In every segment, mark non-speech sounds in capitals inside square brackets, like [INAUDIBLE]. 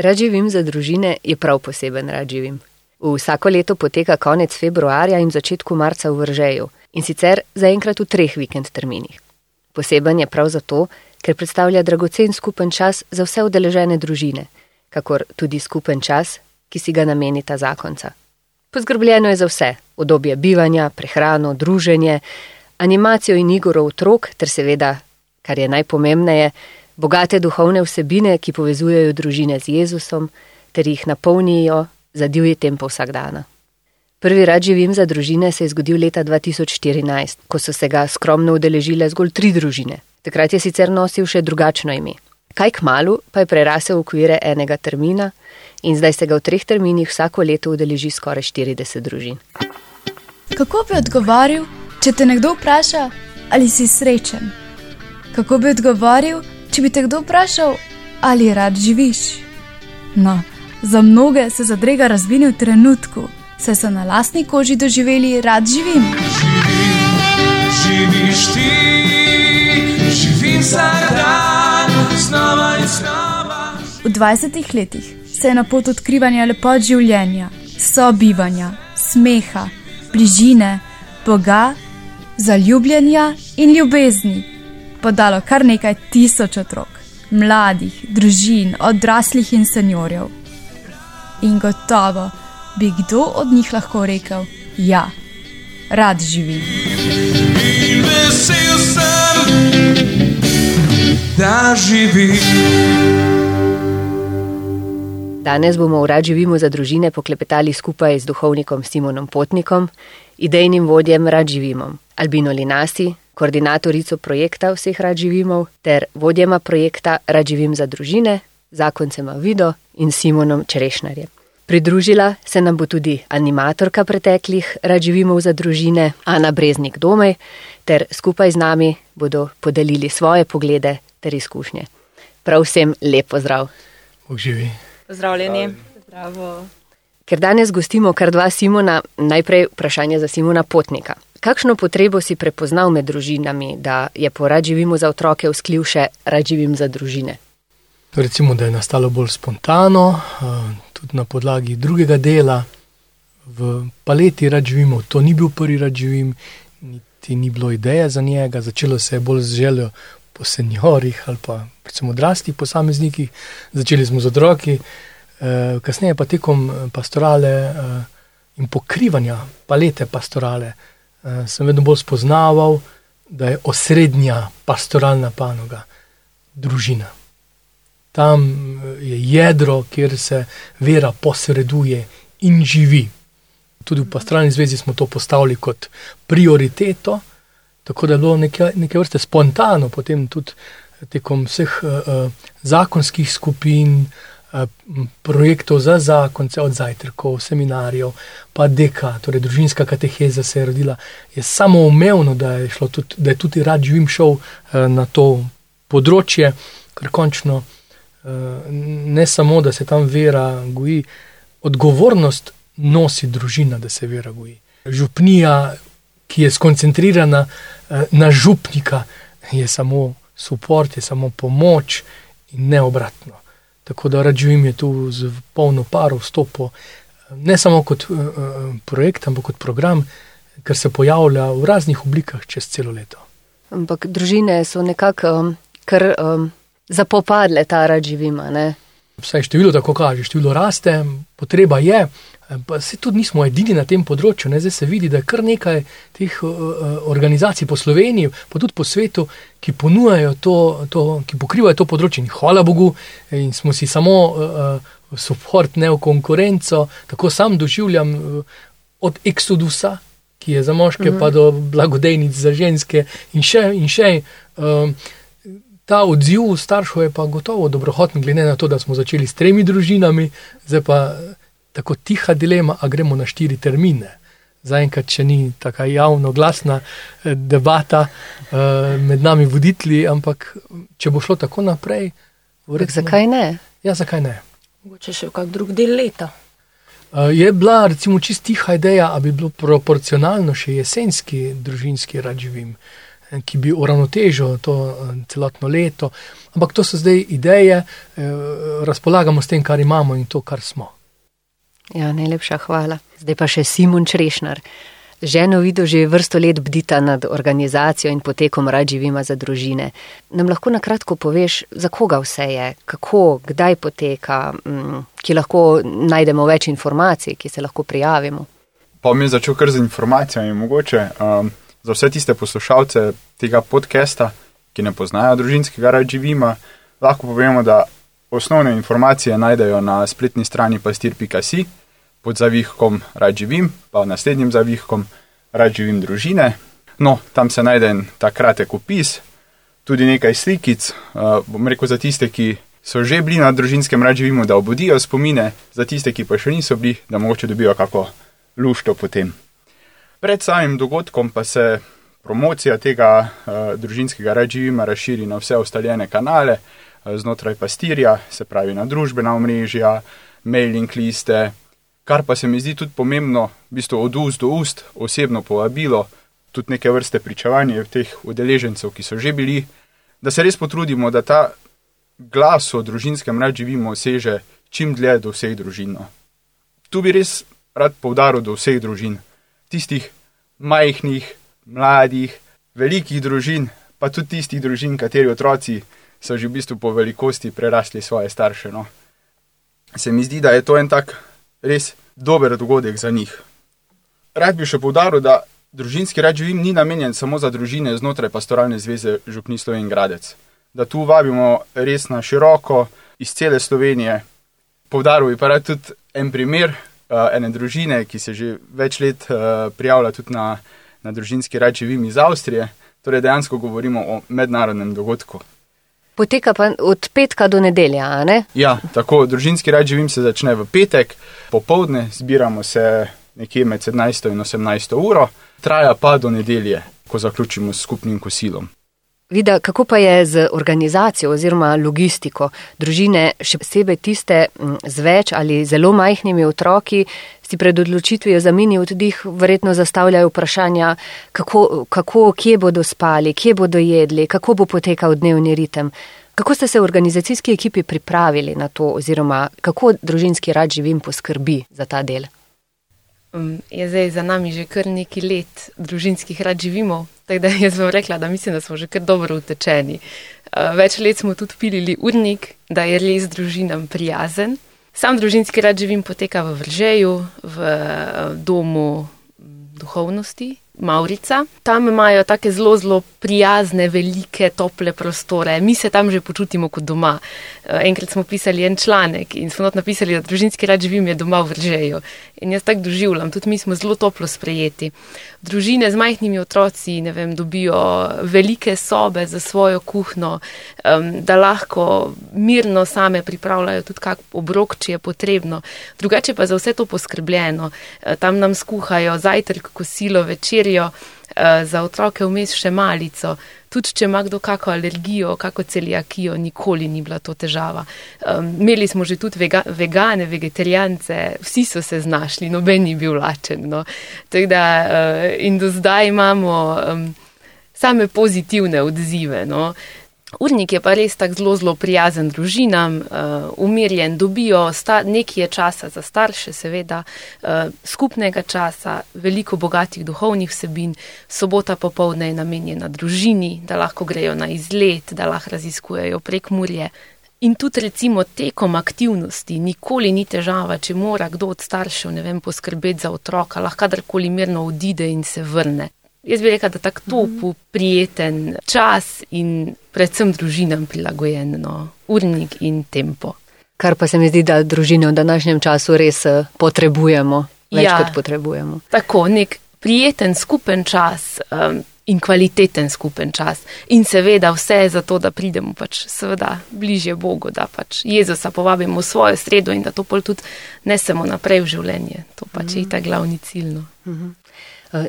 Rad živim za družine je prav poseben rad živim. Vsako leto poteka konec februarja in začetku marca v Vržeju in sicer zaenkrat v treh vikend terminih. Poseben je prav zato, ker predstavlja dragocen skupen čas za vse udeležene družine, kakor tudi skupen čas, ki si ga nameni ta zakonca. Poskrbljeno je za vse: obdobje bivanja, prehrano, druženje, animacijo in igro otrok, ter seveda, kar je najpomembneje, bogate duhovne vsebine, ki povezujejo družine z Jezusom ter jih napolnijo za divji tempo vsakdana. Prvi rad živim za družine se je zgodil leta 2014, ko so se ga skromno udeležile zgolj tri družine. Takrat je sicer nosil še drugačno ime. Kaj k malu pa je prerasel v okvire enega termina in zdaj se ga v treh terminih vsako leto udeleži skoraj 40 družin. Kako bi odgovoril, če te nekdo vpraša, ali si srečen? Kako bi odgovoril, če bi te kdo vprašal, ali rad živiš? No, za mnoge se zadrega razvini v trenutku, saj so na lastni koži doživeli, rad živim. Živim, živiš ti, živim vsak dan, znova in znova. V 20 letih se je na pot odkrivanja lepot življenja, sobivanja, smeha, bližine, Boga, zaljubljenja in ljubezni podalo kar nekaj tisoč otrok, mladih, družin, odraslih in seniorjev. In gotovo bi kdo od njih lahko rekel: Ja, rad živim. In vesel sem, da živim. Danes bomo v Rad živimo za družine poklepetali skupaj z duhovnikom Simonom Potnikom, idejnim vodjem Rad živimo, Albino Linasi, koordinatorico projekta Vseh Rad živimo ter vodjema projekta Rad živim za družine, zakoncema Vido in Simonom Čerešnarjem. Pridružila se nam bo tudi animatorka preteklih Rad živimo za družine Ana Breznik Domej ter skupaj z nami bodo podelili svoje poglede ter izkušnje. Prav vsem lep pozdrav! Bog živi. Pozdravljeni. Zdravo. Ker danes gostimo kar dva Simona, najprej vprašanje za Simona Potnika. Kakšno potrebo si prepoznal med družinami, da je po rad živimo za otroke vzklil še rad živim za družine? Recimo, da je nastalo bolj spontano, eh, tudi na podlagi drugega dela. V paleti rad živimo, to ni bil prvi rad živim, niti ni bilo ideje za njega, začelo se je bolj z željo po seniorjih ali pa predvsem odraslih posameznikih, začeli smo z otroki, eh, kasneje pa tekom eh, pastorale in pokrivanja palete pastorale sem vedno bolj spoznaval, da je osrednja pastoralna panoga družina. Tam je jedro, kjer se vera posreduje in živi. Tudi v pastoralni zvezi smo to postavili kot prioriteto, tako da je bilo nekaj, nekaj vrste spontano, potem tudi tekom vseh uh, zakonskih skupin, uh, projektov za zakonce, od zajtrkov, seminarjev, pa deka, torej družinska kateheza se je rodila. Je samo umevno, da je, tudi, da je tudi rad živim šel uh, na to področje, ker končno uh, ne samo, da se tam vera goji, odgovornost nosi družina, da se vera goji. Župnija, ki je skoncentrirana na župnika, je samo podpor, je samo pomoč in ne obratno. Tako da živim je tu z polno paro vstopo, ne samo kot uh, projekt, ampak kot program, ker se pojavlja v raznih oblikah čez celo leto. Ampak družine so nekako um, kar um, zapopadle, ta živima. Vsaj število tako kaže, število raste, potreba je, Pa se tudi nismo edini na tem področju. Ne? Zdaj se vidi, da je kar nekaj teh uh, organizacij po Sloveniji, pa tudi po svetu, ki ponujajo to, to ki pokrivajo to področje. In hvala Bogu, in smo si samo uh, support, ne v konkurenco. Tako sam doživljam uh, od Exodusa, ki je za moške, mm -hmm. pa do blagodejnic za ženske in še in še. Um, Ta odziv staršev je pa gotovo dobrohoten, glede na to, da smo začeli s tremi družinami, zdaj pa tako tiha dilema, a gremo na štiri termine. Zaenkrat, če ni tako javno glasna eh, debata uh, med nami voditelji, ampak če bo šlo tako naprej, verjetno. Zakaj ne? Ja, zakaj ne? Mogoče še kak drug del leta. Uh, je bila recimo čist tiha ideja, da bi bilo proporcionalno še jesenski družinski rad živim. eh, ki bi uravnotežil to eh, celotno leto. Ampak to so zdaj ideje, eh, razpolagamo s tem, kar imamo in to, kar smo. Ja, najlepša hvala. Zdaj pa še Simon Črešnar. Ženo vido že vrsto let bdita nad organizacijo in potekom rad živima za družine. Nam lahko na kratko poveš, za koga vse je, kako, kdaj poteka, mm, ki lahko najdemo več informacij, ki se lahko prijavimo. Pa mi je začel kar z informacijami, mogoče um, za vse tiste poslušalce tega podcasta, ki ne poznajo družinskega rad živima, lahko povemo, da osnovne informacije najdejo na spletni strani pastir.si pod zavihkom rad živim, pa naslednjim zavihkom rad živim družine. No, tam se najde en ta kratek opis, tudi nekaj slikic, uh, bom rekel za tiste, ki so že bili na družinskem rad živimo, da obudijo spomine, za tiste, ki pa še niso bili, da mogoče dobijo kako lušto potem. Pred samim dogodkom pa se promocija tega uh, družinskega rad živima razširi na vse ostaljene kanale znotraj pastirja, se pravi na družbena omrežja, mailing liste, kar pa se mi zdi tudi pomembno, v bistvu od ust do ust, osebno povabilo, tudi neke vrste pričevanje teh udeležencev, ki so že bili, da se res potrudimo, da ta glas o družinskem rad živimo seže čim dlje do vseh družin. no. Tu bi res rad povdaril do vseh družin, tistih majhnih, mladih, velikih družin, pa tudi tistih družin, kateri otroci so že v bistvu po velikosti prerasli svoje starše. No. Se mi zdi, da je to en tak res dober dogodek za njih. Rad bi še povdaril, da družinski rad živim ni namenjen samo za družine znotraj pastoralne zveze Župni Sloven Gradec. Da tu vabimo res na široko iz cele Slovenije. Povdaril bi pa rad tudi en primer uh, ene družine, ki se že več let uh, prijavlja tudi na, na družinski rad živim iz Avstrije. Torej dejansko govorimo o mednarodnem dogodku. Poteka pa od petka do nedelja, a ne? Ja, tako, družinski rad živim se začne v petek, popovdne, zbiramo se nekje med 17 in 18 uro, traja pa do nedelje, ko zaključimo s skupnim kosilom. Vida, kako pa je z organizacijo oziroma logistiko? Družine, še posebej tiste z več ali zelo majhnimi otroki, si pred odločitvijo za mini oddih verjetno zastavljajo vprašanja, kako, kako, kje bodo spali, kje bodo jedli, kako bo potekal dnevni ritem. Kako ste se v organizacijski ekipi pripravili na to, oziroma kako družinski rad živim poskrbi za ta del? Um, je zdaj za nami že kar nekaj let družinskih rad živimo, tako da jaz bom rekla, da mislim, da smo že kar dobro utečeni. Uh, več let smo tudi pilili urnik, da je res družinam prijazen. Sam družinski rad živim poteka v Vržeju, v uh, domu duhovnosti. Maurica. Tam imajo tako zelo, zelo prijazne, velike, tople prostore. Mi se tam že počutimo kot doma. Eh, Enkrat smo pisali en članek in smo napisali, da družinski rad živim je doma v Vržeju. In jaz tako doživljam, tudi mi smo zelo toplo sprejeti. Družine z majhnimi otroci, vem, dobijo velike sobe za svojo kuhno, um, da lahko mirno same pripravljajo tudi kak obrok, če je potrebno. Drugače pa za vse to poskrbljeno. Eh, Tam nam skuhajo zajtrk, kosilo, večerjo, za otroke vmes še malico. Tudi če ima kdo kako alergijo, kako celijakijo, nikoli ni bila to težava. Um, imeli smo že tudi vega, vegane, vegetarijance, vsi so se znašli, noben ni bil lačen. No. Tako da uh, in do zdaj imamo um, same pozitivne odzive. No. Urnik je pa res tako zelo, zelo prijazen družinam, uh, umirjen, dobijo sta, nekaj časa za starše, seveda, uh, skupnega časa, veliko bogatih duhovnih vsebin, sobota popovdne je namenjena družini, da lahko grejo na izlet, da lahko raziskujejo prek Murje. In tudi recimo tekom aktivnosti nikoli ni težava, če mora kdo od staršev, ne vem, poskrbeti za otroka, lahko kadarkoli mirno odide in se vrne. Jaz bi rekla, da tako topu, prijeten čas in predvsem družinam prilagojen no, urnik in tempo. Kar pa se mi zdi, da družine v današnjem času res eh, potrebujemo, več Ja. kot potrebujemo. Tako nek prijeten skupen čas um, in kvaliteten skupen čas. In seveda vse za to, da pridemo pač seveda bližje Bogu, da pač Jezusa povabimo v svojo sredo in da to pol tudi nesemo naprej v življenje. To pač je ta glavni cilj. No. Eh,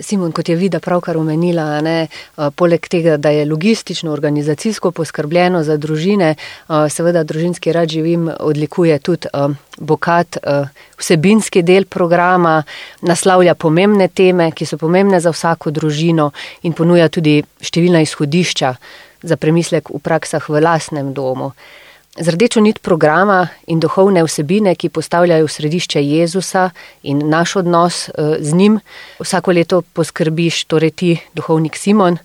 Simon, kot je Vida pravkar omenila, ne, eh, poleg tega, da je logistično, organizacijsko poskrbljeno za družine, eh, seveda družinski rad živim odlikuje tudi bogat vsebinski del programa, naslavlja pomembne teme, ki so pomembne za vsako družino in ponuja tudi številna izhodišča za premislek v praksah v lasnem domu. Z rdečo nit programa in duhovne vsebine, ki postavljajo v središče Jezusa in naš odnos eh, z njim, vsako leto poskrbiš, torej ti, duhovnik Simon,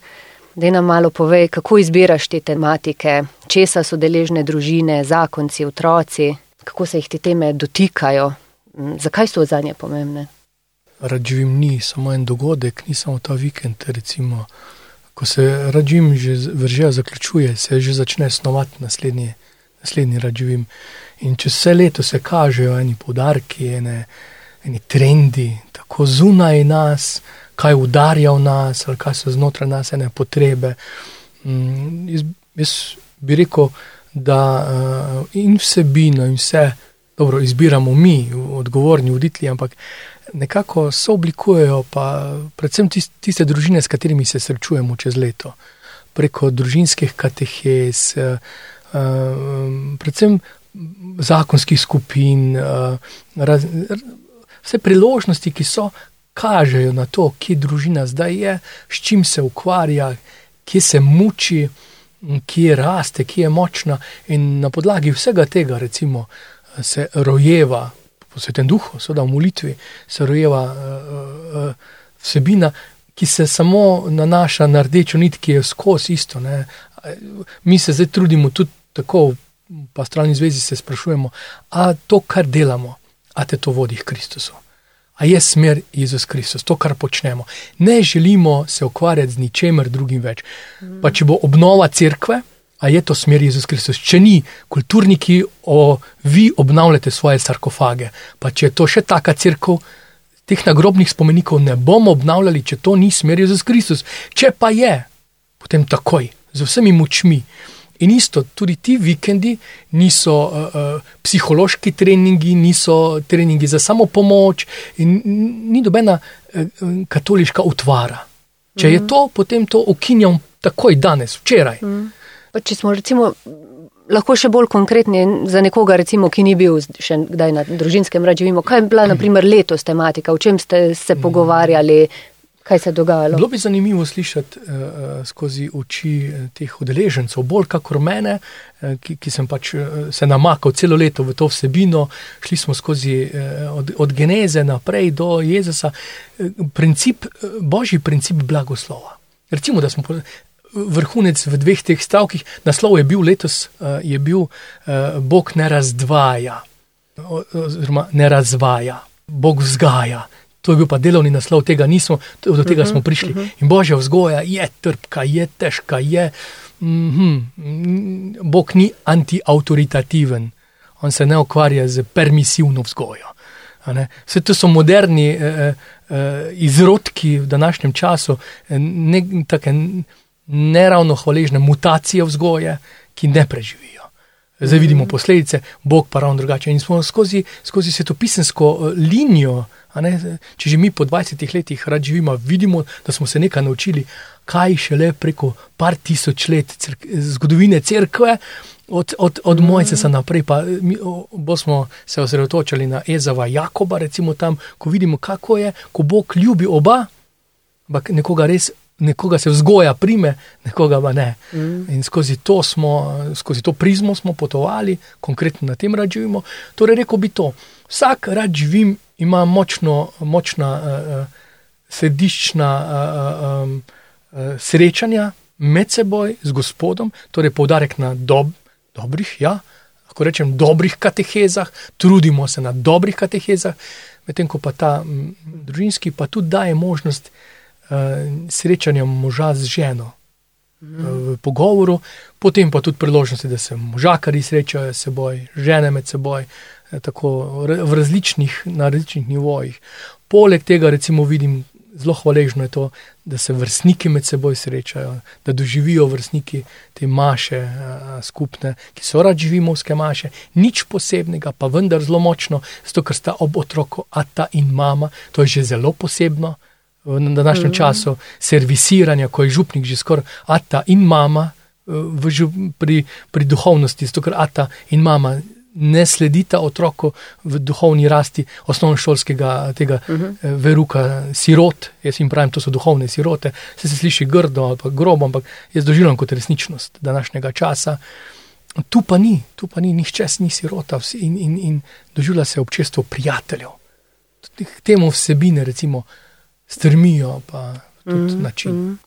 da nam malo povej, kako izbiraš te tematike, česa so deležne družine, zakonci, otroci, kako se jih te teme dotikajo, zakaj so za nje pomembne. Radživim ni samo en dogodek, ni samo ta vikend. Recimo, ko se radživim že vržeja zaključuje, se že začne snovati naslednje naslednji rad živim. In čez vse leto se kažejo eni podarki, ene, eni trendi, tako zunaj nas, kaj udarja v nas, ali kaj so znotraj nas, ene potrebe. Mm, jaz, jaz bi rekel, da uh, in vsebino, in vse dobro izbiramo mi, odgovorni voditelji, ampak nekako so oblikujejo pa predvsem tiste, družine, s katerimi se srečujemo čez leto, preko družinskih katehez. Uh, predvsem zakonskih skupin, uh, raz, vse priložnosti, ki so, kažejo na to, kje družina zdaj je, s čim se ukvarja, kje se muči, kje raste, kje je močna. In na podlagi vsega tega, recimo, se rojeva, po svetem duhu, seveda v molitvi, se rojeva uh, uh, vsebina. Ki se samo nanaša na rdečo nit, ki je skozi isto. Ne. Mi se zdaj trudimo tudi tako v pastralni zvezi se sprašujemo, a to, kar delamo, a te to vodi k Kristusu. A je smer Jezus Kristus, to, kar počnemo. Ne želimo se ukvarjati z ničemer drugim več. Pa če bo obnova cerkve, a je to smer Jezus Kristus. Če ni, kulturniki, o, vi obnavljate svoje sarkofage. Pa če je to še taka cerkev, teh nagrobnih spomenikov ne bomo obnavljali, če to ni smer Jezus Kristus. Če pa je, potem takoj, z vsemi močmi. In isto, tudi ti vikendi niso uh, uh, psihološki treningi, niso treningi za samo pomoč, in ni nobena uh, katoliška utvara. Če mm. je to, potem to ukinjam takoj danes, včeraj. Mm. Če smo recimo. Lahko še bolj konkretni za nekoga, recimo, ki ni bil še kdaj na družinskem rađivimo. Kaj je bila, na primer, letos tematika, o čem ste se pogovarjali, kaj se je dogajalo. Bilo bi zanimivo slišati uh, skozi oči teh udeležencev, bolj kakor mene, uh, ki, ki sem pač uh, se namakal celo leto v to vsebino, šli smo skozi uh, od, od geneze naprej do Jezusa. Uh, princip, uh, božji princip blagoslova. Recimo, da smo. Vrhunec v dveh teh stavkih, naslov je bil letos, je bil Bog ne razdvaja, oziroma ne razvaja, Bog vzgaja. To je bil pa delovni naslov, tega nismo, do tega uh -huh, smo prišli. Uh -huh. In božja vzgoja je trpka, je težka, je. Mm -hmm, Bog ni anti-autoritativen, on se ne ukvarja z permisivno vzgojo. Vse to so moderni eh, eh, eh, izrodki v današnjem času, ne, tako neravno hvaležne mutacije vzgoje, ki ne preživijo. Zdaj vidimo posledice, Bog pa ravno drugače. In smo skozi, skozi svetopisensko eh, linijo Če že mi po 20 letih rad živimo, vidimo, da smo se nekaj naučili, kaj šele preko par tisoč let crk zgodovine crkve, od, od, od mm. Mojcesa naprej, pa mi bomo se osredotočili na Ezava Jakoba, recimo tam, ko vidimo, kako je, ko Bog ljubi oba, ampak nekoga res. Nekoga se vzgoja, prime, nekoga pa ne. Mm. In skozi to, smo, skozi to prizmo smo potovali, konkretno na tem rad živimo. Torej, rekel bi to, vsak rad živim ima močno, močna uh, središčna uh, um, uh, srečanja med seboj z Gospodom, torej poudarek na dob, dobrih, ja, lahko rečem, dobrih katehezah, trudimo se na dobrih katehezah, medtem ko pa ta m, družinski pa tudi daje možnost uh, srečanja moža z ženo. V pogovoru, potem pa tudi priložnosti, da se možakari srečajo s seboj, žene med seboj, Eh, tako v različnih, na različnih nivojih. Poleg tega, recimo, vidim zelo hvaležno je to, da se vrstniki med seboj srečajo, da doživijo vrstniki te maše a, skupne, ki so rad živimovske maše, nič posebnega, pa vendar zelo močno, zato ker sta ob otroku, ata in mama, to je že zelo posebno. V današnjem mm času servisiranja, ko je župnik že skoraj ata in mama eh, v, pri, pri duhovnosti, zato ker ata in mama ne sledita otroku v duhovni rasti osnovnošolskega tega uh -huh. veruka sirot. Jaz jim pravim, to so duhovne sirote. Se se sliši grdo ali grobo, ampak jaz doživljam kot resničnost današnjega časa. Tu pa ni, tu pa ni, nihče ni sirota in, in, in doživlja se občestvo prijateljev. K temu vsebine, recimo, strmijo pa tudi mm način. Mm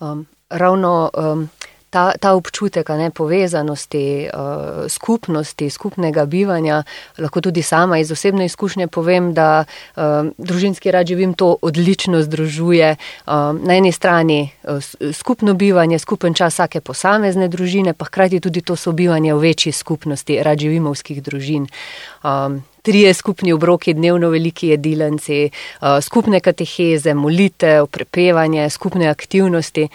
um, ravno um, ta, ta občutek ne, povezanosti, uh, skupnosti, skupnega bivanja, lahko tudi sama iz osebne izkušnje povem, da uh, družinski rad živim to odlično združuje. Uh, na eni strani uh, skupno bivanje, skupen čas vsake posamezne družine, pa hkrati tudi to sobivanje v večji skupnosti rad živimovskih družin. Um, Trije skupni obroki, dnevno veliki jedilenci, uh, skupne kateheze, molitev, prepevanje, skupne aktivnosti.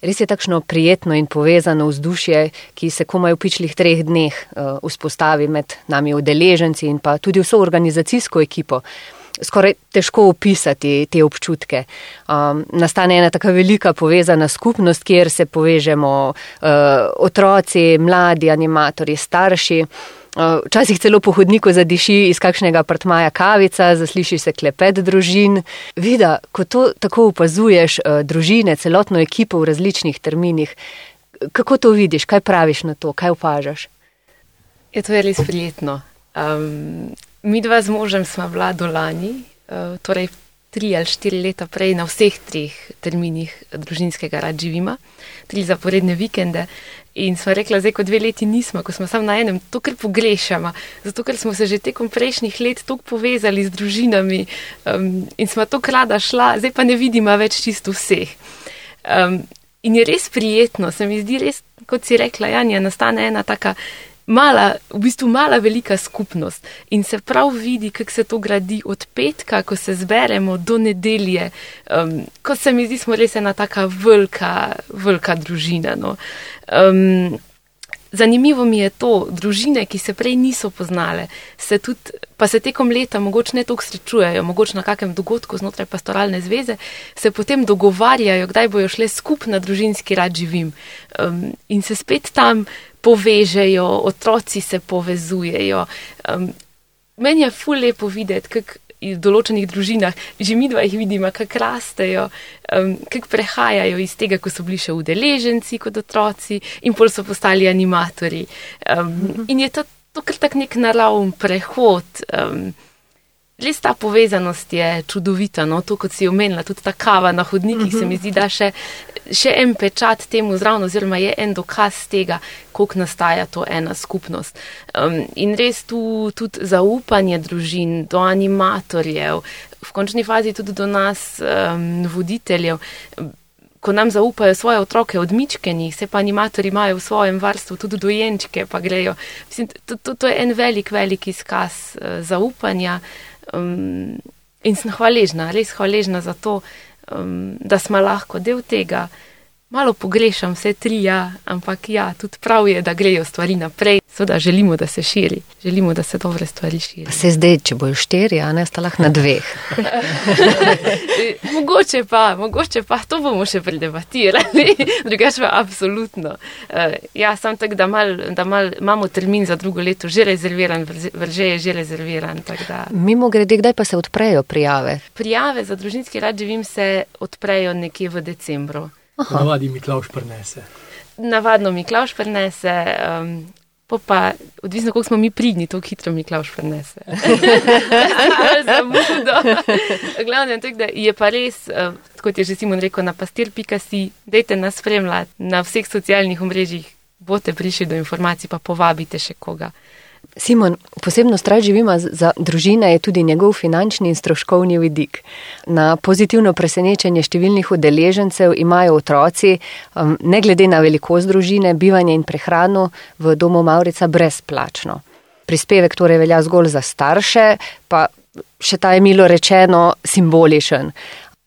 Res je takšno prijetno in povezano vzdušje, ki se komaj v pičlih treh dneh uh, vzpostavi med nami udeleženci in pa tudi vso organizacijsko ekipo. Skoraj težko opisati te občutke. Um, nastane ena tako velika povezana skupnost, kjer se povežemo uh, otroci, mladi, animatorji, starši. Včasih celo po hodniku zadiši iz kakšnega apartmaja kavica, zasliši se klepet družin. Vida, ko to tako opazuješ, eh, družine, celotno ekipo v različnih terminih, kako to vidiš, kaj praviš na to, kaj opažaš? Je to res prijetno. Um, mi dva z možem smo vlado lani, uh, torej tri ali štiri leta prej na vseh treh terminih družinskega rad živima, tri zaporedne vikende. In smo rekli, zdaj, ko dve leti nismo, ko smo samo na enem, to kar pogrešamo, zato ker smo se že tekom prejšnjih let tako povezali z družinami um, in smo to krada šla, zdaj pa ne vidimo več čisto vseh. Um, in je res prijetno, se mi zdi res, kot si rekla, Janja, nastane ena taka mala, v bistvu mala velika skupnost in se prav vidi, kako se to gradi od petka, ko se zberemo do nedelje, um, ko se mi zdi, smo res ena taka velika, velika družina. No. Um, Zanimivo mi je to, družine, ki se prej niso poznale, se tudi, pa se tekom leta mogoče ne toliko srečujejo, mogoče na kakem dogodku znotraj pastoralne zveze, se potem dogovarjajo, kdaj bojo šle skupaj na družinski rad živim. Um, in se spet tam povežejo, otroci se povezujejo. Um, meni je ful lepo videti, kako v določenih družinah, že mi dva jih vidimo, kako rastejo, um, kako prehajajo iz tega, ko so bili še udeleženci kot otroci in pol so postali animatori. Um, in je to, to kar tak nek naravn prehod. Um, Res ta povezanost je čudovita, no, to kot si omenila, tudi ta kava na hodnikih, se mi zdi, da še, še en pečat temu zraven, oziroma je en dokaz tega, koliko nastaja to ena skupnost. Um, in res tu tudi zaupanje družin do animatorjev, v končni fazi tudi do nas, um, voditeljev. Ko nam zaupajo svoje otroke od mičkenih, se pa animatori imajo v svojem varstvu tudi dojenčke, pa grejo. Mislim, to, to, to je en velik, velik izkaz uh, zaupanja. Um, in sem hvaležna, res hvaležna za to, um, da smo lahko del tega. Malo pogrešam vse tri, ja, ampak ja, tudi prav je, da grejo stvari naprej. Seveda želimo, da se širi, želimo, da se dobre stvari širijo. Se zdaj, če bojo štiri, a ne sta lahko na dveh. [LAUGHS] mogoče pa, mogoče pa, to bomo še predebatirali, [LAUGHS] drugače pa absolutno. Uh, ja, sam tak, da, mal, da mal, imamo termin za drugo leto že rezerviran, vrže je že rezerviran. Mimo grede, kdaj pa se odprejo prijave? Prijave za družinski rad živim se odprejo nekje v decembru. Navadi mi Klaus prenese. Navadno mi Klaus prenese, um, pa odvisno, koliko smo mi pridni, to hitro mi Klaus prenese. [LAUGHS] Zamudo. Glavno je pa res, kot je že Simon rekel, na pastir.si, dejte nas spremljati na vseh socialnih omrežjih, boste prišli do informacij, pa povabite še koga. Simon, posebno strah živima za družine je tudi njegov finančni in stroškovni vidik. Na pozitivno presenečenje številnih udeležencev imajo otroci, um, ne glede na velikost družine, bivanje in prehrano v domu Maurica brezplačno. Prispevek torej velja zgolj za starše, pa še ta je milo rečeno simboličen.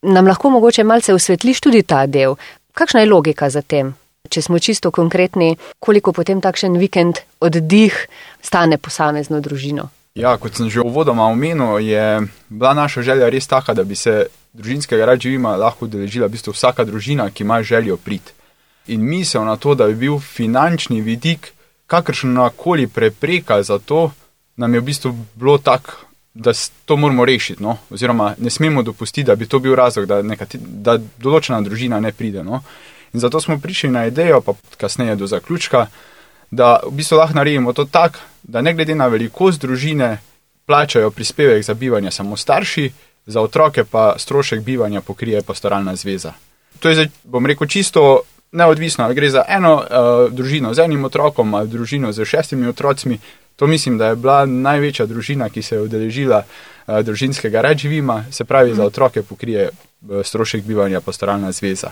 Nam lahko mogoče malce osvetliš tudi ta del. Kakšna je logika za tem? Če smo čisto konkretni, koliko potem takšen vikend oddih stane posamezno družino? Ja, kot sem že uvodoma omenil, je bila naša želja res taka, da bi se družinskega rad živima lahko udeležila v bistvu vsaka družina, ki ima željo priti. In misel na to, da bi bil finančni vidik kakršnakoli prepreka za to, nam je v bistvu bilo tako, da to moramo rešiti. No? Oziroma, ne smemo dopustiti, da bi to bil razlog, da, nekati, da določena družina ne pride. No? In zato smo prišli na idejo, pa kasneje do zaključka, da v bistvu lahko naredimo to tako, da ne glede na velikost družine, plačajo prispevek za bivanje samo starši, za otroke pa strošek bivanja pokrije pastoralna zveza. To je, bom rekel, čisto neodvisno, ali gre za eno uh, družino z enim otrokom ali družino z šestimi otroci. To mislim, da je bila največja družina, ki se je udeležila uh, družinskega rečivima, se pravi, za otroke pokrije uh, strošek bivanja pastoralna zveza.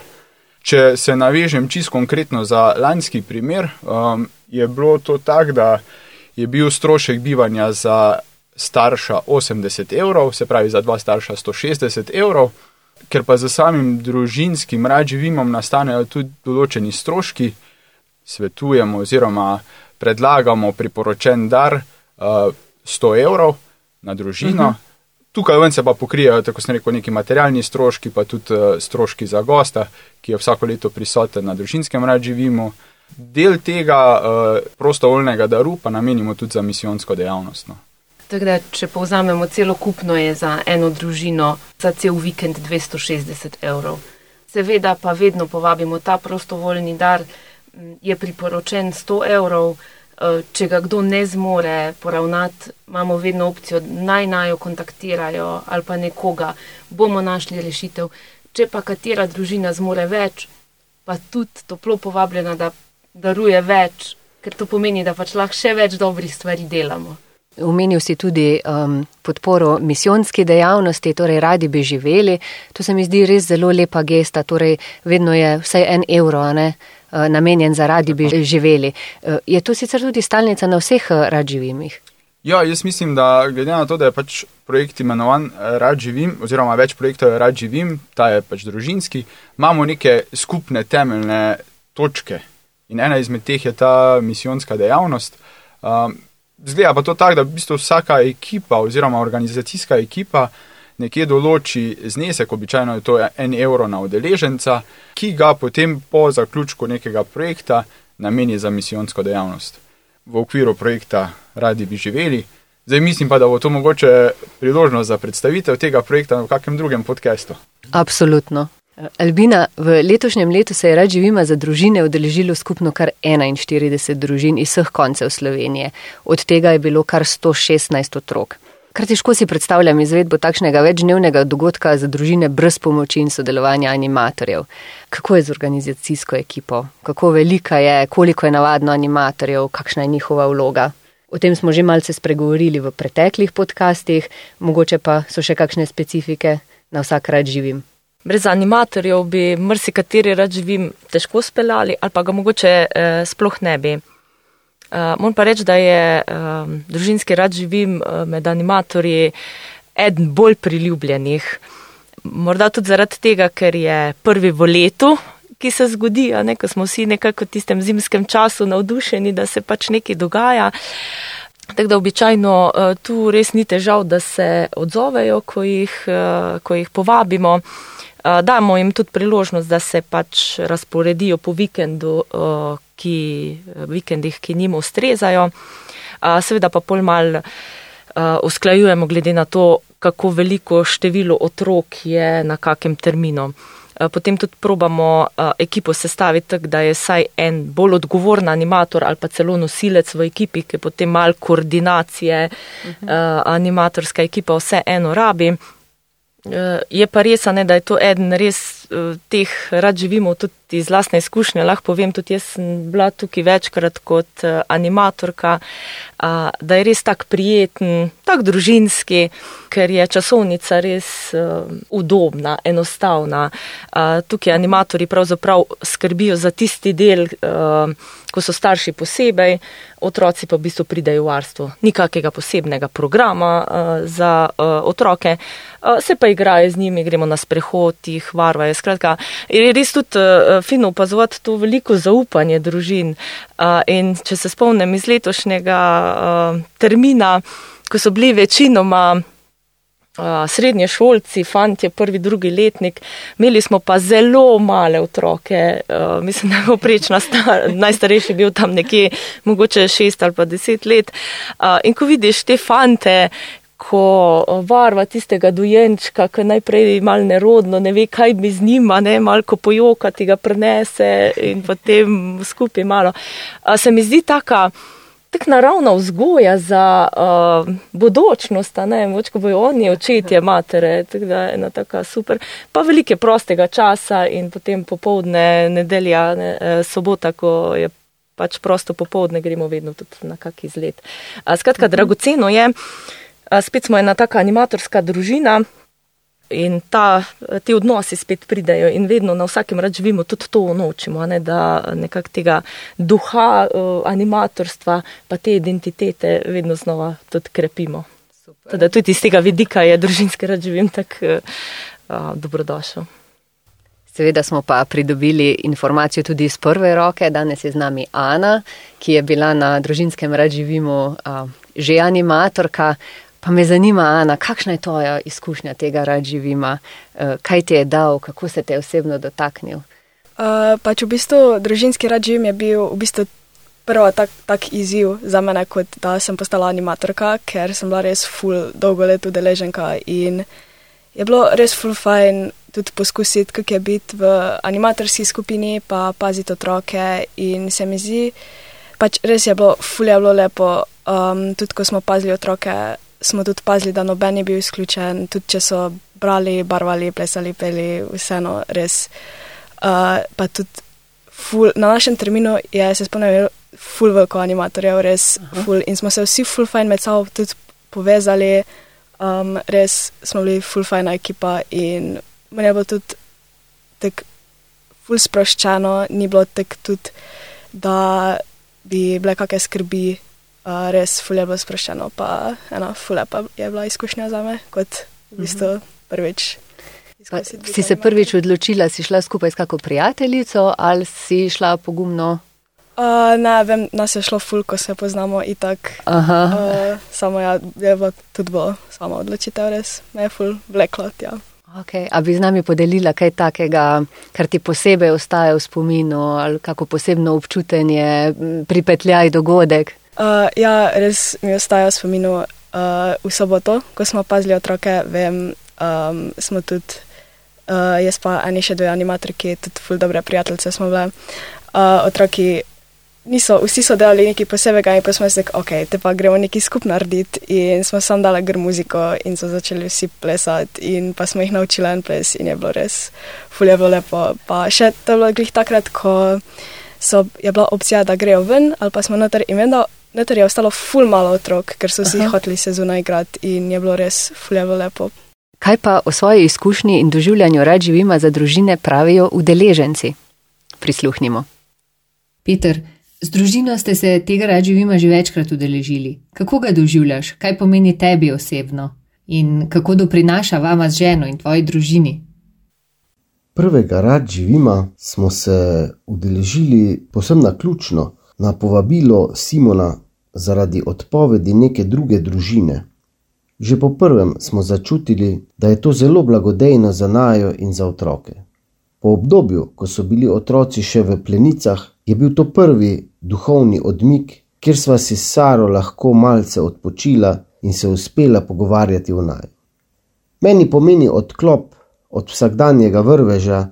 Če se navežem čisto konkretno za lanski primer, um, je bilo to tako, da je bil strošek bivanja za starša 80 evrov, se pravi za dva starša 160 evrov, ker pa za samim družinskim radživimom nastanejo tudi določeni stroški, svetujemo oziroma predlagamo priporočen dar uh, 100 evrov na družino. Uh -huh. Tukaj ven se pa pokrijejo, tako sem rekel, neki materialni stroški, pa tudi uh, stroški za gosta, ki je vsako leto prisoten na družinskem radživimu. Del tega uh, prostovoljnega daru pa namenimo tudi za misijonsko dejavnost. No. Da, če povzamemo celokupno, je za eno družino za cel vikend 260 evrov. Seveda pa vedno povabimo ta prostovoljni dar, je priporočen 100 evrov. Eh, Če ga kdo ne zmore poravnati, imamo vedno opcijo, naj najo kontaktirajo ali pa nekoga, bomo našli rešitev. Če pa katera družina zmore več, pa tudi toplo povabljena, da daruje več, ker to pomeni, da pač lahko še več dobrih stvari delamo. Omenil si tudi um, podporo misijonski dejavnosti, torej radi bi živeli. To se mi zdi res zelo lepa gesta, torej vedno je vsaj en evro ne, namenjen za radi bi živeli. Uh, Je to sicer tudi stalnica na vseh uh, radživimih? Ja, jaz mislim, da glede na to, da je pač projekt imenovan eh, Rad živim, oziroma več projektov je Rad živim, ta je pač družinski, imamo neke skupne temeljne točke in ena izmed teh je ta misijonska dejavnost. Um, Zgleda pa to tako, da v bistvu vsaka ekipa oziroma organizacijska ekipa nekje določi znesek, običajno je to en evro na udeleženca, ki ga potem po zaključku nekega projekta nameni za misijonsko dejavnost v okviru projekta Radi bi živeli. Zdaj mislim pa, da bo to mogoče priložnost za predstavitev tega projekta v kakem drugem podkastu. Absolutno. Albina, v letošnjem letu se je rad živima za družine udeležilo skupno kar 41 družin iz vseh koncev Slovenije. Od tega je bilo kar 116 otrok. Kar težko si predstavljam izvedbo takšnega večdnevnega dogodka za družine brez pomoči in sodelovanja animatorjev. Kako je z organizacijsko ekipo? Kako velika je, koliko je navadno animatorjev, kakšna je njihova vloga? O tem smo že malce spregovorili v preteklih podcastih, mogoče pa so še kakšne specifike na vsak rad živim. Brez animatorjev bi marsikateri rad živim težko speljali ali pa ga mogoče eh, sploh ne bi. Uh, moram pa reči, da je um, družinski rad živim uh, med animatorji eden bolj priljubljenih. Morda tudi zaradi tega, ker je prvi v letu, ki se zgodi, ne, ko smo vsi nekako v tistem zimskem času navdušeni, da se pač nekaj dogaja. Tako da običajno uh, tu res ni težav, da se odzovejo, ko jih, uh, ko jih povabimo. Uh, damo jim tudi priložnost, da se pač razporedijo po vikendu, uh, ki, vikendih, ki njim ustrezajo. Seveda pa pol mal uh, usklajujemo glede na to, kako veliko število otrok je na kakem terminu. Uh, Potem tudi probamo ekipo sestaviti tako, da je saj en bolj odgovoren animator ali pa celo nosilec v ekipi, ki potem mal koordinacije uh -huh. uh, animatorska ekipa vse eno rabi. Je pa res, ne, da je to eden res teh rad živimo tudi iz lastne izkušnje. Lahko povem, tudi jaz sem bila tukaj večkrat kot uh, animatorka, da je res tak prijeten, tak družinski, ker je časovnica res uh, udobna, enostavna. Tukaj animatori pravzaprav skrbijo za tisti del, ko so starši posebej, otroci pa v bistvu pridejo v varstvo. Nikakega posebnega programa za otroke, se pa igrajo z njimi, gremo na sprehod, jih varvajo. Skratka, je res tudi uh, fino opazovati to veliko zaupanje družin. Uh, in če se spomnim iz letošnjega uh, termina, ko so bili večinoma uh, srednje šolci, fanti, prvi, drugi letnik, imeli smo pa zelo male otroke, uh, mislim, da je poprečna star, najstarejši bil tam nekje, mogoče šest ali pa deset let. Uh, in ko vidiš te fante, ko varva tistega dojenčka, ki najprej mal nerodno, ne ve, kaj bi z njima, ne, malko pojokati ga prenese in potem skupaj malo. Uh, se mi zdi taka, tako naravna vzgoja za uh, bodočnost, ne vem, ko bojo oni očetje, matere, tako da je ena taka super. Pa velike prostega časa in potem popovdne, nedelja, ne, eh, sobota, ko je pač prosto popovdne, gremo vedno tudi na kak izlet. Uh, skratka, dragoceno je, uh, spet smo ena taka animatorska družina, in ta, ti odnosi spet pridejo in vedno na vsakem rad živimo, tudi to unočimo, ne, da nekak tega duha uh, animatorstva, pa te identitete vedno znova tudi krepimo. Teda tudi iz tega vidika je družinski rad živim tak uh, dobrodošel. Seveda smo pa pridobili informacijo tudi iz prve roke. Danes je z nami Ana, ki je bila na družinskem rad živimu uh, že animatorka. Pa me zanima, Ana, kakšna je tvoja izkušnja tega radživima, eh, kaj ti je dal, kako se te osebno dotaknil? Uh, pač v bistvu družinski radživim je bil v bistvu prvi tak, tak izziv za mene, kot da sem postala animatorka, ker sem bila res full dolgo let udeleženka in je bilo res full fajn tudi poskusiti, kako je biti v animatorski skupini, pa paziti otroke in se mi zdi, pač res je bilo full je bilo lepo, um, tudi ko smo pazili otroke smo tudi pazili, da noben je bil izključen, tudi če so brali, barvali, plesali, peli, vseeno res. Uh, pa tudi ful, na našem terminu je se spomnil, ful veliko animatorjev, res Aha. ful in smo se vsi ful fajn med sabo tudi povezali, um, res smo bili ful fajna ekipa in meni je bilo tudi tako ful sproščeno, ni bilo tako tudi, da bi bile kakšne skrbi uh, res fulje bilo sproščeno, pa ena fulje pa je bila izkušnja za me, kot v bistvu mhm. prvič. Pa, si se prvič odločila, si šla skupaj s kako prijateljico ali si šla pogumno? Uh, ne, vem, nas je šlo ful, ko se poznamo in tako. Uh, samo ja, je bilo tudi bilo samo odločitev, res me je ful vleklo. Ja. Okay. A bi z nami podelila kaj takega, kar ti posebej ostaje v spominu ali kako posebno občutenje, pripetljaj dogodek? Uh, ja, res mi ostaja v spominu uh, v soboto, ko smo pazili otroke. Vem, um, smo tudi, uh, jaz pa eni še dve animatorki, tudi ful dobre prijateljice smo bile. Uh, otroki niso, vsi so delali nekaj posebega in pa smo rekli, ok, te pa gremo nekaj skupaj narediti. In smo sam dali gr muziko in so začeli vsi plesati in pa smo jih naučili en ples in je bilo res, ful je bilo lepo. Pa še to je bilo glih takrat, ko so, je bila opcija, da grejo ven ali pa smo noter in vem, Notor je ostalo ful malo otrok, ker so vsi hoteli se zunaj igrati in je bilo res fuljevo lepo. Kaj pa o svoji izkušnji in doživljanju rad živima za družine pravijo udeleženci? Prisluhnimo. Peter, z družino ste se tega rad živima že večkrat udeležili. Kako ga doživljaš, kaj pomeni tebi osebno in kako doprinaša vama z ženo in tvoji družini? Prvega rad živima smo se udeležili posebno na ključno na povabilo Simona zaradi odpovedi neke druge družine. Že po prvem smo začutili, da je to zelo blagodejno za najo in za otroke. Po obdobju, ko so bili otroci še v plenicah, je bil to prvi duhovni odmik, kjer sva si s Saro lahko malce odpočila in se uspela pogovarjati o naju. Meni pomeni odklop od vsakdanjega vrveža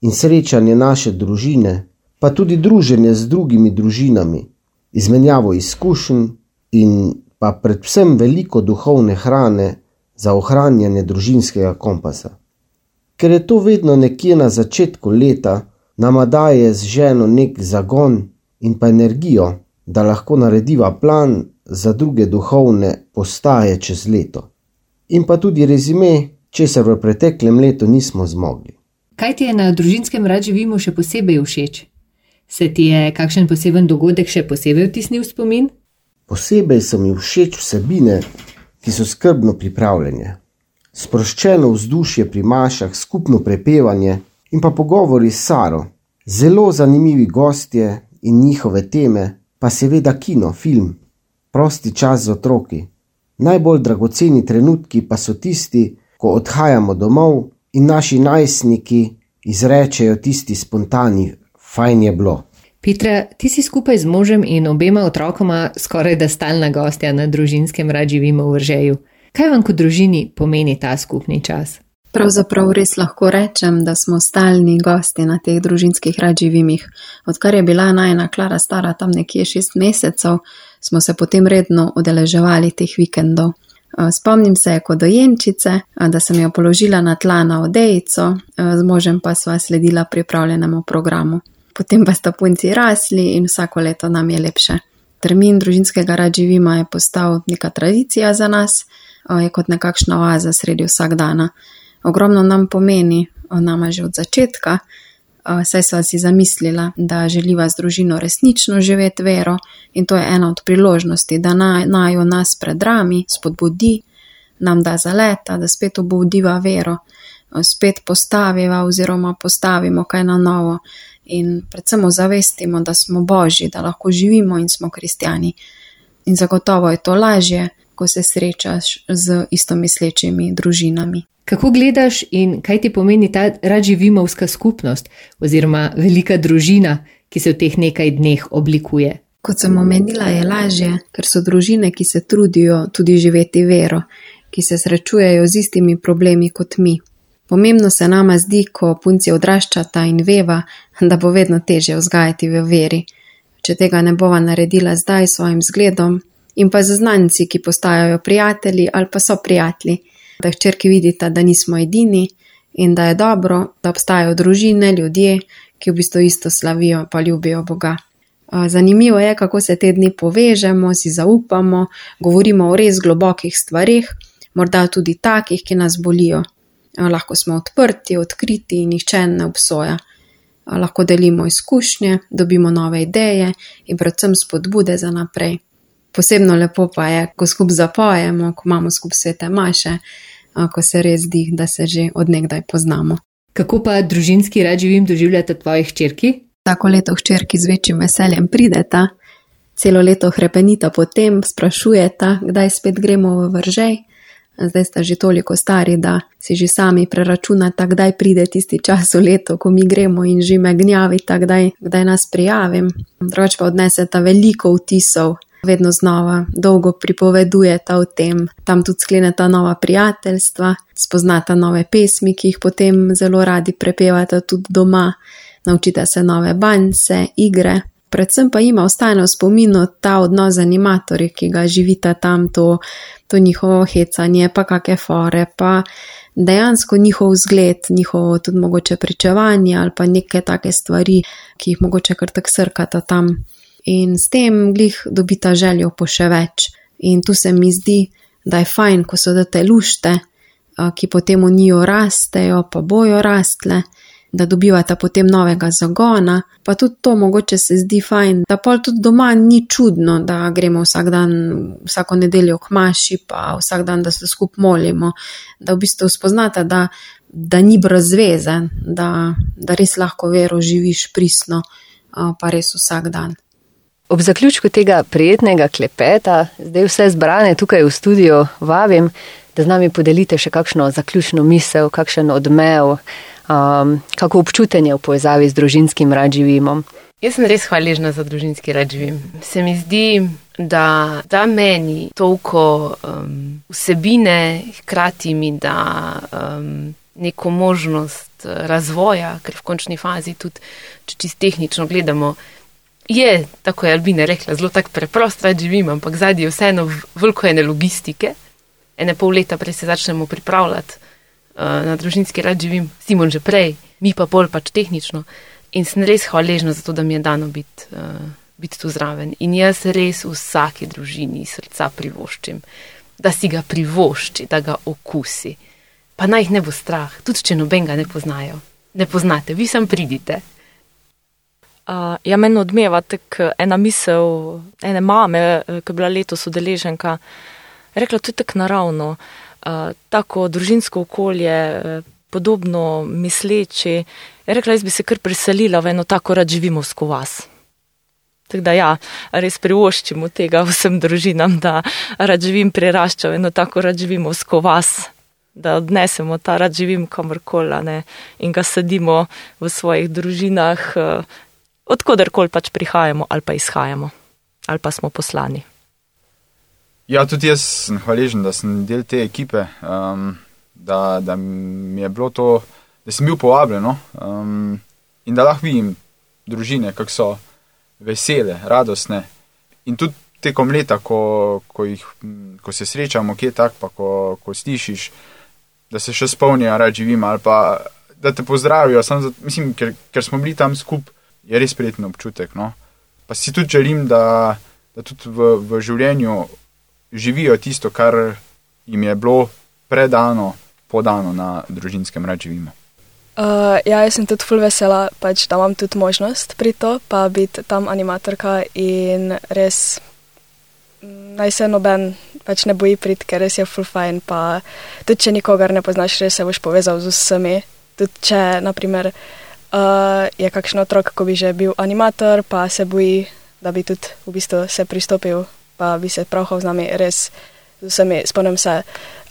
in srečanje naše družine, pa tudi druženje z drugimi družinami, izmenjavo izkušenj in pa predvsem veliko duhovne hrane za ohranjanje družinskega kompasa. Ker je to vedno nekje na začetku leta, nama daje z ženo nek zagon in pa energijo, da lahko narediva plan za druge duhovne postaje čez leto. In pa tudi rezime, česar v preteklem letu nismo zmogli. Kaj ti je na družinskem rad živimo še posebej všeč? Se ti je kakšen poseben dogodek še posebej vtisnil v spomin? Posebej so mi všeč vsebine, ki so skrbno pripravljene. Sproščeno vzdušje pri mašah, skupno prepevanje in pa pogovori s Saro, zelo zanimivi gostje in njihove teme, pa seveda kino, film, prosti čas z otroki. Najbolj dragoceni trenutki pa so tisti, ko odhajamo domov in naši najstniki izrečejo tisti spontani: Fajn je bilo. Petra, ti si skupaj z možem in obema otrokoma skoraj da stalna gostja na družinskem rad živimo v Vržeju. Kaj vam kot družini pomeni ta skupni čas? Pravzaprav res lahko rečem, da smo stalni gosti na teh družinskih radživimih. Odkar je bila najna Klara stara tam nekje šest mesecev, smo se potem redno udeleževali teh vikendov. Spomnim se kot dojenčice, da sem jo položila na tla na odejico, z možem pa sva sledila pripravljenemu programu. Potem pa sta punci rasli in vsako leto nam je lepše. Termin družinskega radživima je postal neka tradicija za nas, je kot nekakšna oaza sredi vsak dana. Ogromno nam pomeni, nama že od začetka, saj sva si zamislila, da želiva z družino resnično živeti vero in to je ena od priložnosti, da najo nas pred rami spodbudi, nam da zaleta, da spet obudiva vero, spet postaviva oziroma postavimo kaj na novo in predvsem ozavestimo, da smo božji, da lahko živimo in smo kristijani. In zagotovo je to lažje, ko se srečaš z istomislečimi družinami. Kako gledaš in kaj ti pomeni ta radživimovska skupnost oziroma velika družina, ki se v teh nekaj dneh oblikuje? Kot sem omenila, je lažje, ker so družine, ki se trudijo tudi živeti vero, ki se srečujejo z istimi problemi kot mi. Pomembno se nama zdi, ko punci odraščata in veva, da bo vedno teže vzgajati v veri. Če tega ne bova naredila zdaj s svojim zgledom in pa z znanci, ki postajajo prijatelji ali pa so prijatelji, da hčerki vidita, da nismo edini in da je dobro, da obstajajo družine, ljudje, ki v bistvu isto slavijo pa ljubijo Boga. Zanimivo je, kako se te dni povežemo, si zaupamo, govorimo o res globokih stvarih, morda tudi takih, ki nas bolijo. Lahko smo odprti, odkriti in nihče ne obsoja. Lahko delimo izkušnje, dobimo nove ideje in predvsem spodbude za naprej. Posebno lepo pa je, ko skupaj zapojemo, ko imamo skupaj svete maše, ko se res zdi, da se že odnegdaj poznamo. Kako pa družinski rad živim doživljate tvoje hčerki? Tako leto hčerki z večjim veseljem prideta, celo leto hrepenita potem, sprašujeta, kdaj spet gremo v vržej. Zdaj sta že toliko stari, da si že sami preračunata, kdaj pride tisti čas v leto, ko mi gremo in že me gnjavita, kdaj, kdaj nas prijavim. Drugač pa odneseta veliko vtisov, vedno znova, dolgo pripovedujeta o tem, tam tudi skleneta nova prijateljstva, spoznata nove pesmi, ki jih potem zelo radi prepevata tudi doma, naučita se nove banjce, igre. Predvsem pa ima ostane v spominu ta odnos z animatorji, ki ga živita tam, to, to njihovo hecanje, pa kakšne fore, pa dejansko njihov zgled, njihovo tudi mogoče pričevanje ali pa neke take stvari, ki jih mogoče kar tak srkata tam in s tem glih dobita željo po še več. In tu se mi zdi, da je fajn, ko so te lušte, ki potem v njo rastejo, pa bojo rastle, da dobivata potem novega zagona, pa tudi to mogoče se zdi fajn, da pol tudi doma ni čudno, da gremo vsak dan, vsako nedeljo k maši, pa vsak dan, da se skup molimo, da v bistvu spoznata, da, da ni brez veze, da, da res lahko vero živiš prisno, pa res vsak dan. Ob zaključku tega prijetnega klepeta, zdaj vse zbrane tukaj v studiu, vabim, da z nami podelite še kakšno zaključno misel, kakšen odmev, um, kako občutenje v povezavi z družinskim radživimom. Jaz sem res hvaležna za družinski radživim. Se mi zdi, da da meni toliko um, vsebine, hkrati mi da um, neko možnost razvoja, ker v končni fazi tudi, če čist tehnično gledamo, je, tako je Albina rekla, zelo tako preprost, da živim, ampak zadnji je vseeno veliko ene logistike. Ene pol leta prej se začnemo pripravljati uh, na družinski rad živim, Simon že prej, mi pa bolj pač tehnično. In sem res hvaležna za to, da mi je dano biti uh, bit tu zraven. In jaz res vsaki družini srca privoščim, da si ga privošči, da ga okusi. Pa naj jih ne bo strah, tudi če noben ga ne poznajo. Ne poznate, vi sem pridite. Uh, ja, meni odmeva tako ena misel ene mame, ki je bila letos udeleženka. Rekla, to je tako naravno, uh, tako družinsko okolje, podobno misleči. Je rekla, jaz bi se kar preselila v eno tako rad živimo skozi vas. Tako da ja, res privoščimo tega vsem družinam, da rad živim priraščav eno tako rad živimo sko vas, da odnesemo ta rad živim kamorkoli ne, in ga sadimo v svojih družinah, eh, odkudarkoli pač prihajamo ali pa izhajamo ali pa smo poslani. Ja, tudi jaz sem hvaležen, da sem del te ekipe, um, da, da mi je bilo to, da sem bil povabljen no? um, in da lahko vidim družine, kako so vesele, radostne. In tudi tekom leta, ko, ko, jih, ko se srečamo, kje tak, pa ko, ko slišiš, da se še spomnijo, da živim ali pa da te pozdravijo. Zato, mislim, ker, ker smo bili tam skupaj, je res prijeten občutek. No? Pa si tudi želim, da, da tudi v, v življenju živijo tisto, kar jim je bilo predano, podano na družinskem rad živimo. Uh, ja, jaz sem tudi full vesela, pač, da imam tudi možnost pri to, pa biti tam animatorka in res naj se noben pač ne boji prid, ker res je full fine, pa tudi če nikogar ne poznaš, res se boš povezal z vsemi. Tudi če, naprimer, uh, je kakšen otrok, ko bi že bil animator, pa se boji, da bi tudi v bistvu se pristopil pa bi se pravhal z nami, res z vsemi. Spomnim se,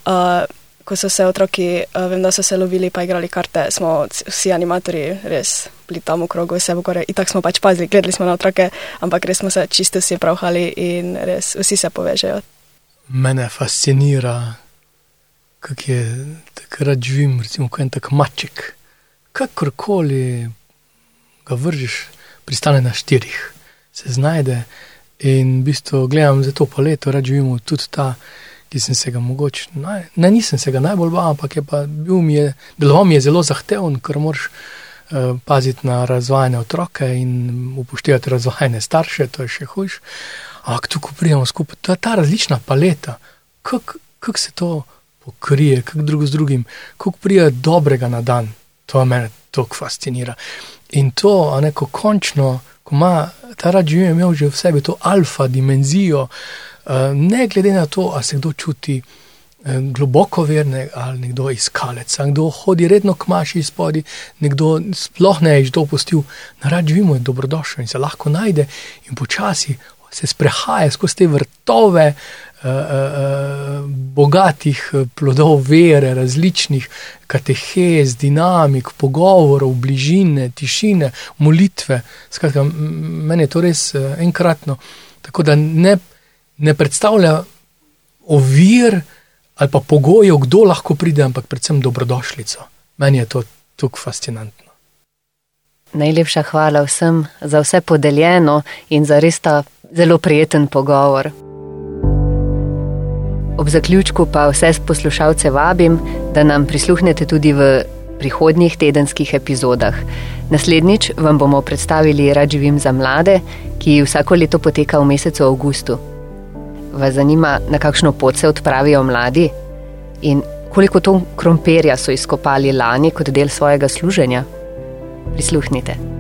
uh, ko so se otroki, uh, vem, da so se lovili, pa igrali karte, smo vsi animatori res bili tam v krogu, vse v gore. In tako smo pač pazili, gledali smo na otroke, ampak res smo se čisto vsi pravhali in res vsi se povežejo. Mene fascinira, kako je takrat živim, recimo, kot en tak maček. Kakorkoli ga vržiš, pristane na štirih, se znajde. In v bistvu gledam za to paleto, rad živimo tudi ta, ki sem se ga mogoče, ne, nisem se ga najbolj bal, ampak je pa bil mi deloval mi je zelo zahteven, ker moraš uh, paziti na razvajene otroke in upoštevati razvajene starše, to je še hujš. Ampak tu, ko pridemo skupaj, to je ta različna paleta, kako kak se to pokrije, kako drugo z drugim, kako prija dobrega na dan, to me toliko fascinira. In to, a neko končno ko ima ta rad življenje, imel že v sebi to alfa dimenzijo, eh, ne glede na to, ali se kdo čuti eh, globoko verne ali nekdo iskalec, ali kdo hodi redno k maši izpodi, nekdo sploh ne je že to opustil, na rad živimo je dobrodošel in se lahko najde in počasi se sprehaja skozi te vrtove, bogatih plodov vere, različnih katehez, dinamik, pogovorov, bližine, tišine, molitve. Skratka, meni je to res enkratno. Tako da ne, ne predstavlja ovir ali pa pogojev, kdo lahko pride, ampak predvsem dobrodošlico. Meni je to tukaj fascinantno. Najlepša hvala vsem za vse podeljeno in za res ta zelo prijeten pogovor. Ob zaključku pa vse poslušalce vabim, da nam prisluhnete tudi v prihodnjih tedenskih epizodah. Naslednjič vam bomo predstavili Rad živim za mlade, ki vsako leto poteka v mesecu avgustu. Vas zanima, na kakšno pot se odpravijo mladi in koliko ton krompirja so izkopali lani kot del svojega služenja? Prisluhnite.